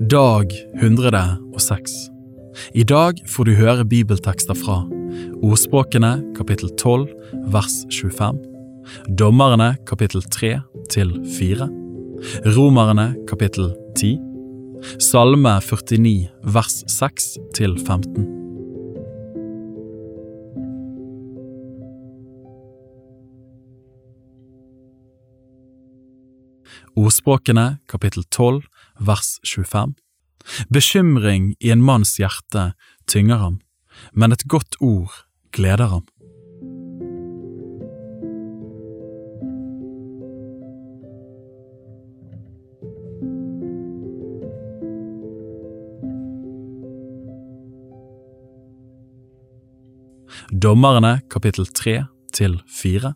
Dag 106 I dag får du høre bibeltekster fra Ordspråkene kapittel 12 vers 25 Dommerne kapittel 3 til 4 Romerne kapittel 10 Salme 49 vers 6 til 15 Ordspråkene kapittel 12 vers 25 Bekymring i en manns hjerte tynger ham, men et godt ord gleder ham. Dommerne kapittel 3 til 4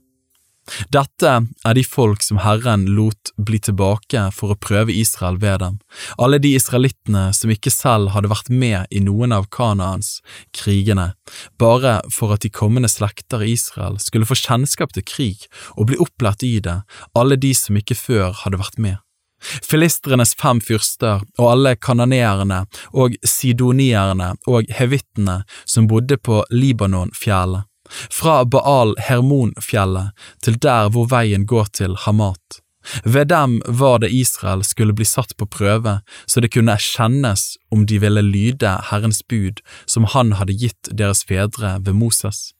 dette er de folk som Herren lot bli tilbake for å prøve Israel ved dem, alle de israelittene som ikke selv hadde vært med i noen av Kanaans krigene, bare for at de kommende slekter i Israel skulle få kjennskap til krig og bli opplært i det, alle de som ikke før hadde vært med. Filistrenes fem fyrster og alle kananeerne og sidonierne og hevittene som bodde på Libanonfjellet fra Baal Hermonfjellet til der hvor veien går til Hamat. Ved dem var det Israel skulle bli satt på prøve, så det kunne kjennes om de ville lyde Herrens bud som han hadde gitt deres fedre ved Moses.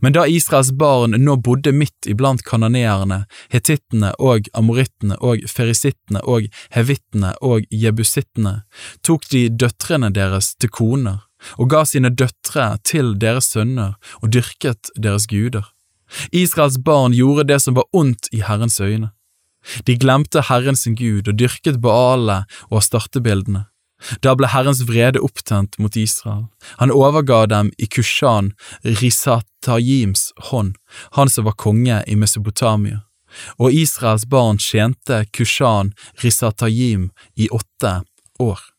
Men da Israels barn nå bodde midt iblant kanoneerne, hetittene og amorittene og ferisittene og hevittene og jebusittene, tok de døtrene deres til koner og ga sine døtre til deres sønner og dyrket deres guder. Israels barn gjorde det som var ondt i Herrens øyne. De glemte Herren sin Gud og dyrket Baale og startebildene. Da ble Herrens vrede opptent mot Israel. Han overga dem i Kushan Risatajims hånd, han som var konge i Mesopotamia. Og Israels barn tjente Kushan Risatajim i åtte år.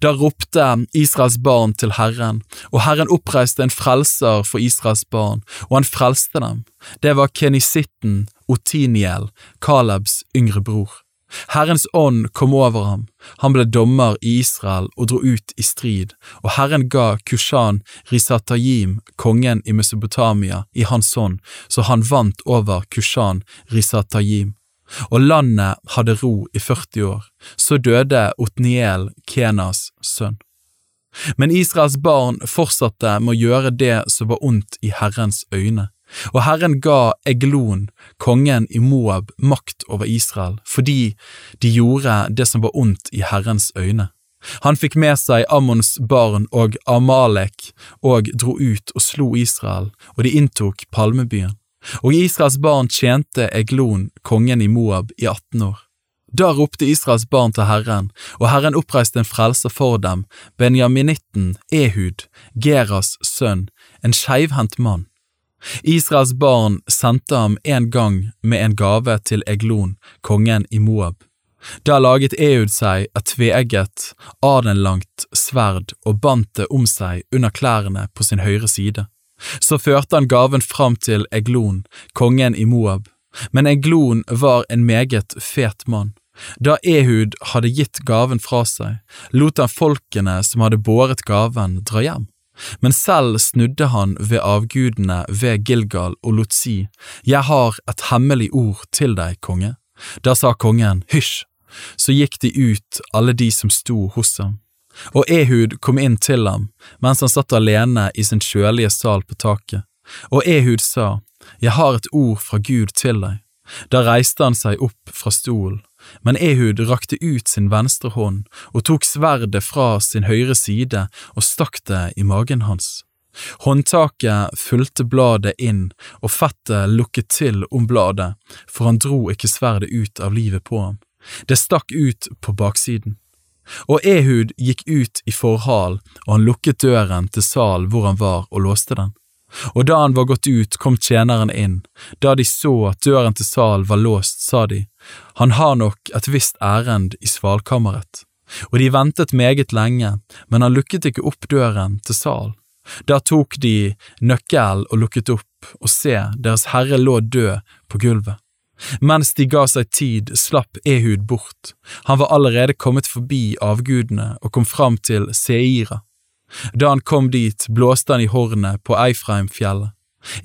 Da ropte Israels barn til Herren, og Herren oppreiste en frelser for Israels barn, og han frelste dem. Det var kenisitten Otiniel, Kalebs yngre bror. Herrens ånd kom over ham, han ble dommer i Israel og dro ut i strid, og Herren ga Kushan Risatayim, kongen i Mesopotamia, i hans hånd, så han vant over Kushan Risatayim og landet hadde ro i 40 år, så døde Otniel, Kenas sønn. Men Israels barn fortsatte med å gjøre det som var ondt i Herrens øyne, og Herren ga Eglon, kongen i Moab, makt over Israel, fordi de gjorde det som var ondt i Herrens øyne. Han fikk med seg Ammons barn og Amalek og dro ut og slo Israel, og de inntok Palmebyen. Og Israels barn tjente Eglon, kongen i Moab, i 18 år. Da ropte Israels barn til Herren, og Herren oppreiste en frelser for dem, benjaminitten Ehud, Geras sønn, en skeivhendt mann. Israels barn sendte ham en gang med en gave til Eglon, kongen i Moab. Da laget Ehud seg et tveegget, adenlangt sverd og bandt det om seg under klærne på sin høyre side. Så førte han gaven fram til Eglon, kongen i Moab, men Eglon var en meget fet mann. Da Ehud hadde gitt gaven fra seg, lot han folkene som hadde båret gaven, dra hjem. Men selv snudde han ved avgudene ved Gilgal og lot si, Jeg har et hemmelig ord til deg, konge. Da sa kongen, Hysj! Så gikk de ut, alle de som sto hos ham. Og Ehud kom inn til ham mens han satt alene i sin kjølige sal på taket, og Ehud sa, Jeg har et ord fra Gud til deg. Da reiste han seg opp fra stolen, men Ehud rakte ut sin venstre hånd og tok sverdet fra sin høyre side og stakk det i magen hans. Håndtaket fulgte bladet inn, og fettet lukket til om bladet, for han dro ikke sverdet ut av livet på ham. Det stakk ut på baksiden. Og Ehud gikk ut i forhal, og han lukket døren til salen hvor han var og låste den. Og da han var gått ut, kom tjeneren inn. Da de så at døren til salen var låst, sa de, han har nok et visst ærend i svalkammeret. Og de ventet meget lenge, men han lukket ikke opp døren til salen. Da tok de nøkkelen og lukket opp, og se, deres herre lå død på gulvet. Mens de ga seg tid, slapp Ehud bort. Han var allerede kommet forbi avgudene og kom fram til Seira. Da han kom dit, blåste han i hornet på Eifreimfjellet.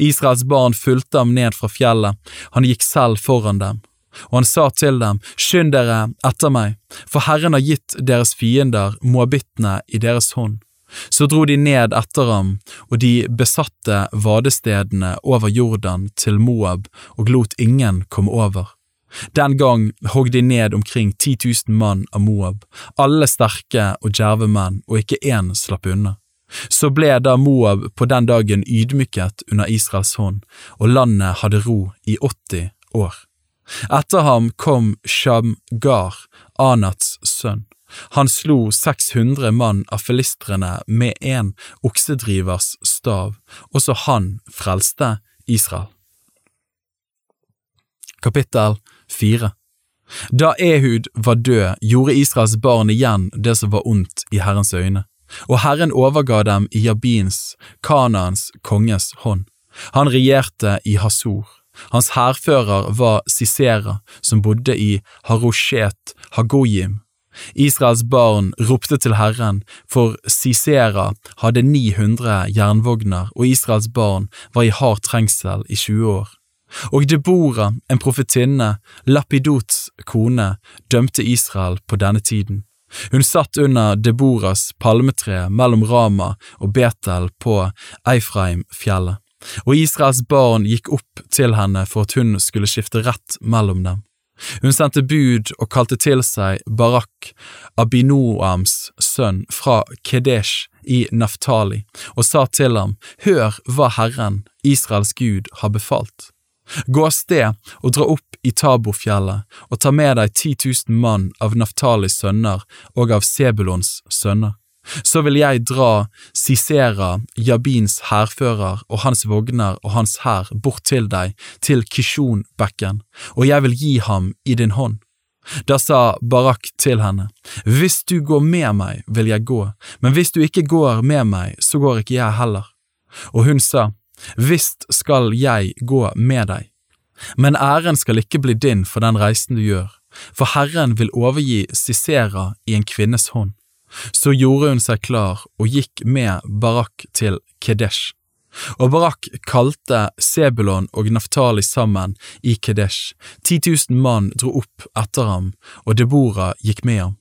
Israels barn fulgte ham ned fra fjellet, han gikk selv foran dem. Og han sa til dem, skynd dere etter meg, for Herren har gitt deres fiender, moabittene, i deres hånd. Så dro de ned etter ham, og de besatte vadestedene over Jordan til Moab og lot ingen komme over. Den gang hogg de ned omkring 10 000 mann av Moab, alle sterke og djerve menn, og ikke én slapp unna. Så ble da Moab på den dagen ydmyket under Israels hånd, og landet hadde ro i 80 år. Etter ham kom Shamgar, Anats sønn. Han slo 600 mann av filistrene med en oksedrivers stav, også han frelste Israel. Kapittel 4 Da Ehud var død, gjorde Israels barn igjen det som var ondt i Herrens øyne, og Herren overga dem i Jabins, Kanaans konges hånd. Han regjerte i Hasor. Hans hærfører var Sisera, som bodde i Haroshet Hagoyim, Israels barn ropte til Herren, for Sisera hadde 900 jernvogner, og Israels barn var i hard trengsel i 20 år. Og Debora, en profetinne, Lapidots kone, dømte Israel på denne tiden. Hun satt under Deboras palmetre mellom Rama og Betel på Eifraim-fjellet, og Israels barn gikk opp til henne for at hun skulle skifte rett mellom dem. Hun sendte bud og kalte til seg Barak, Abinoams sønn, fra Kedesh i Naftali, og sa til ham, Hør hva Herren, Israels Gud, har befalt. Gå av sted og dra opp i Tabofjellet og ta med deg ti tusen mann av Naftalis sønner og av Sebulons sønner. Så vil jeg dra Sisera, Jabins hærfører og hans vogner og hans hær bort til deg, til Kishon-bekken, og jeg vil gi ham i din hånd. Da sa Barak til henne, Hvis du går med meg, vil jeg gå, men hvis du ikke går med meg, så går ikke jeg heller. Og hun sa, Visst skal jeg gå med deg, men æren skal ikke bli din for den reisen du gjør, for Herren vil overgi Sisera i en kvinnes hånd. Så gjorde hun seg klar og gikk med Barak til Kedesh. Og Barak kalte Sebulon og Naftali sammen i Kedesh. 10 000 mann dro opp etter ham, og Debora gikk med ham.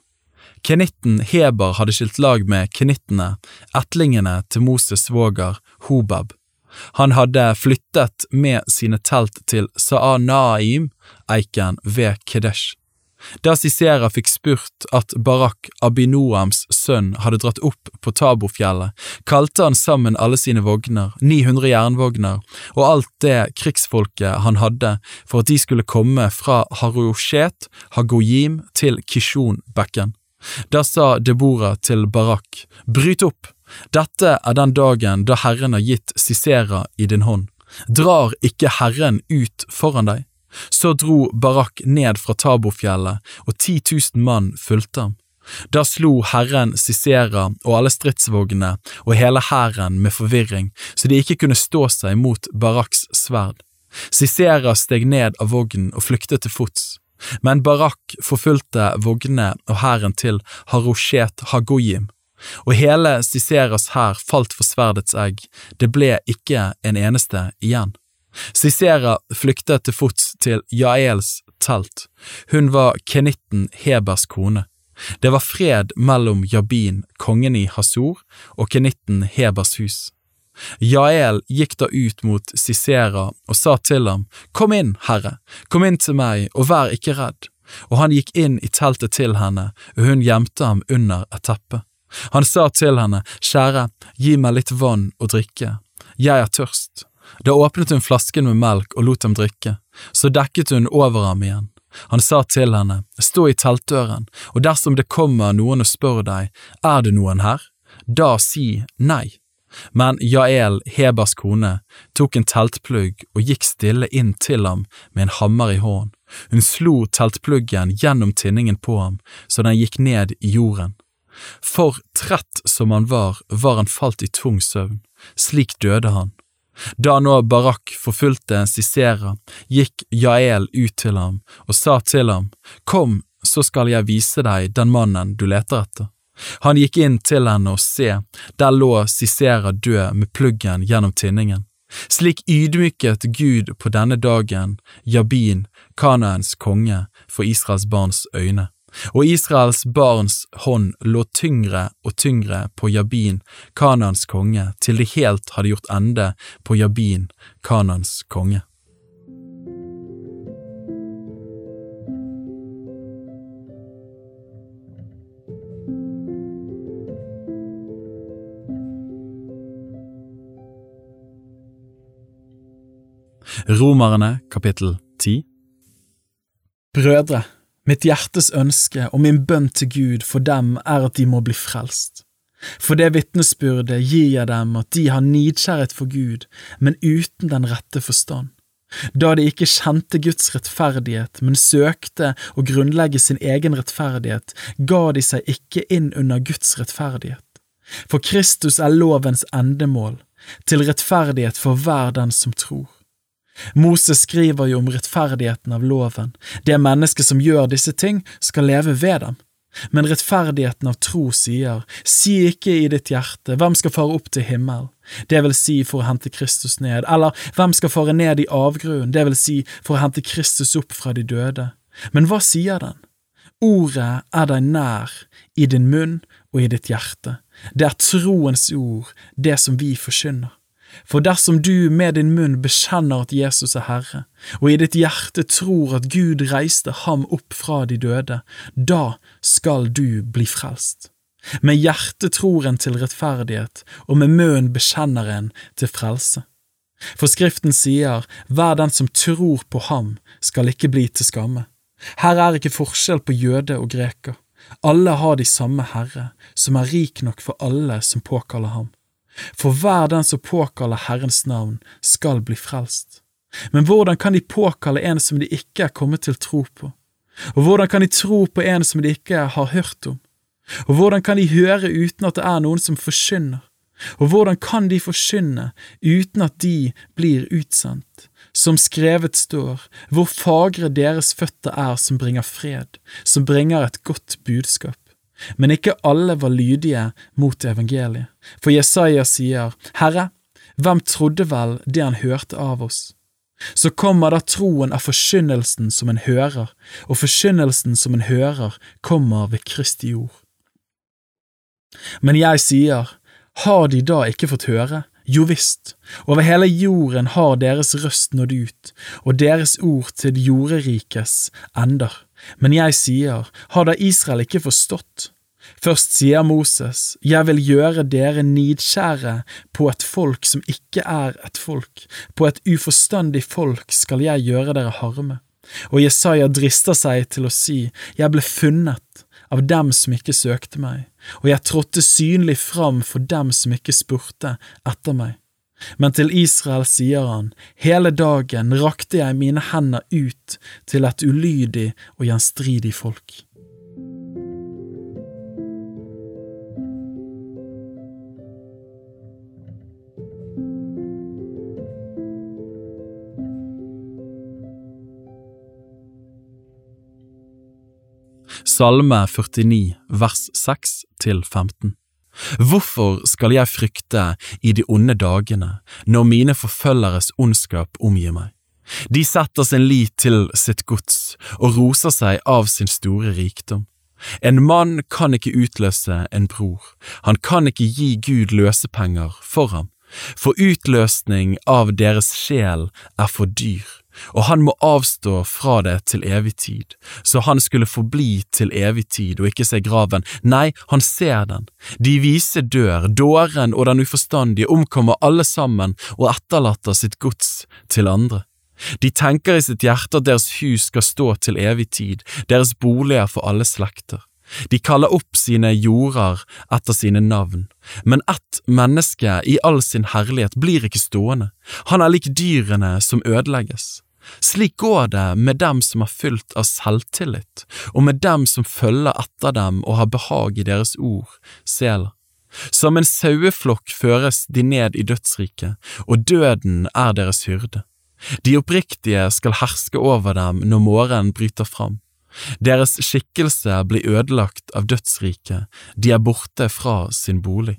Kenitten Heber hadde skilt lag med kenittene, ettlingene til Moses svoger Hobab. Han hadde flyttet med sine telt til Saanaim, eiken ved Kedesh. Da Sisera fikk spurt at Barak, Abinoams sønn, hadde dratt opp på Tabofjellet, kalte han sammen alle sine vogner, 900 jernvogner, og alt det krigsfolket han hadde, for at de skulle komme fra Haroshet, Hagoyim til Kishon-bekken. Da sa Debora til Barak, bryt opp, dette er den dagen da Herren har gitt Sisera i din hånd. Drar ikke Herren ut foran deg? Så dro Barak ned fra Tabofjellet, og 10 000 mann fulgte ham. Da slo Herren Sisera og alle stridsvognene og hele hæren med forvirring, så de ikke kunne stå seg mot Baraks sverd. Sisera steg ned av vognen og flyktet til fots, men Barak forfulgte vognene og hæren til Haroshet Hagoyim, og hele Siseras hær falt for sverdets egg, det ble ikke en eneste igjen. Sisera flyktet til fots til Jaels telt, hun var kenitten Hebers kone. Det var fred mellom Jabin, kongen i Hasor, og kenitten Hebers hus. Jael gikk da ut mot Sisera og sa til ham, Kom inn, herre, kom inn til meg, og vær ikke redd. Og han gikk inn i teltet til henne, og hun gjemte ham under et teppe. Han sa til henne, Kjære, gi meg litt vann å drikke, jeg er tørst. Da åpnet hun flasken med melk og lot ham drikke, så dekket hun over ham igjen. Han sa til henne, stå i teltdøren, og dersom det kommer noen og spør deg, er det noen her, da si nei. Men Jael, Hebers kone, tok en teltplugg og gikk stille inn til ham med en hammer i hånden. Hun slo teltpluggen gjennom tinningen på ham så den gikk ned i jorden. For trett som han var, var han falt i tung søvn. Slik døde han. Da nå Barak forfulgte Sisera, gikk Jael ut til ham og sa til ham, Kom, så skal jeg vise deg den mannen du leter etter. Han gikk inn til henne og se, der lå Sisera død med pluggen gjennom tinningen. Slik ydmyket Gud på denne dagen Jabin, Kanaens konge, for Israels barns øyne og Israels barns hånd lå tyngre og tyngre på Jabin, Kanans konge, til de helt hadde gjort ende på Jabin, Kanans konge. Romerne kapittel 10 Brødre, Mitt hjertes ønske og min bønn til Gud for dem er at de må bli frelst. For det vitnesbyrdet gir jeg dem at de har nidkjærhet for Gud, men uten den rette forstand. Da de ikke kjente Guds rettferdighet, men søkte å grunnlegge sin egen rettferdighet, ga de seg ikke inn under Guds rettferdighet. For Kristus er lovens endemål, til rettferdighet for hver den som tror. Moses skriver jo om rettferdigheten av loven, det mennesket som gjør disse ting, skal leve ved dem. Men rettferdigheten av tro sier, si ikke i ditt hjerte, hvem skal fare opp til himmel, det vil si for å hente Kristus ned, eller hvem skal fare ned i avgrunnen, det vil si for å hente Kristus opp fra de døde. Men hva sier den? Ordet er deg nær, i din munn og i ditt hjerte. Det er troens ord, det som vi forkynner. For dersom du med din munn bekjenner at Jesus er Herre, og i ditt hjerte tror at Gud reiste ham opp fra de døde, da skal du bli frelst. Med hjertet tror en til rettferdighet, og med munnen bekjenner en til frelse. For Skriften sier, hver den som tror på ham, skal ikke bli til skamme. Her er ikke forskjell på jøde og greker. Alle har de samme Herre, som er rik nok for alle som påkaller ham. For hver den som påkaller Herrens navn, skal bli frelst. Men hvordan kan de påkalle en som de ikke er kommet til tro på? Og hvordan kan de tro på en som de ikke har hørt om? Og hvordan kan de høre uten at det er noen som forkynner? Og hvordan kan de forkynne uten at de blir utsendt? Som skrevet står, hvor fagre deres føtter er som bringer fred, som bringer et godt budskap. Men ikke alle var lydige mot evangeliet, for Jesaja sier, Herre, hvem trodde vel det han hørte av oss? Så kommer da troen av forkynnelsen som en hører, og forkynnelsen som en hører kommer ved Kristi ord. Men jeg sier, har de da ikke fått høre? Jo visst, over hele jorden har deres røst nådd ut, og deres ord til jorderikets ender. Men jeg sier, har da Israel ikke forstått? Først sier Moses, Jeg vil gjøre dere nidkjære på et folk som ikke er et folk, på et uforstandig folk skal jeg gjøre dere harme. Og Jesaja drister seg til å si, Jeg ble funnet av dem som ikke søkte meg, og jeg trådte synlig fram for dem som ikke spurte etter meg. Men til Israel sier han, hele dagen rakte jeg mine hender ut til et ulydig og gjenstridig folk. Salme 49 vers 6 til 15 Hvorfor skal jeg frykte i de onde dagene, når mine forfølgeres ondskap omgir meg? De setter sin lit til sitt gods og roser seg av sin store rikdom. En mann kan ikke utløse en bror, han kan ikke gi Gud løsepenger for ham, for utløsning av deres sjel er for dyr, og han må avstå fra det til evig tid, så han skulle forbli til evig tid og ikke se graven, nei, han ser den. De vise dør, dåren og den uforstandige omkommer alle sammen og etterlater sitt gods til andre. De tenker i sitt hjerte at deres hus skal stå til evig tid, deres boliger for alle slekter. De kaller opp sine jorder etter sine navn, men ett menneske i all sin herlighet blir ikke stående, han er lik dyrene som ødelegges. Slik går det med dem som er fylt av selvtillit, og med dem som følger etter dem og har behag i deres ord, sela. Som en saueflokk føres de ned i dødsriket, og døden er deres hyrde. De oppriktige skal herske over dem når morgenen bryter fram. Deres skikkelse blir ødelagt av dødsriket, de er borte fra sin bolig.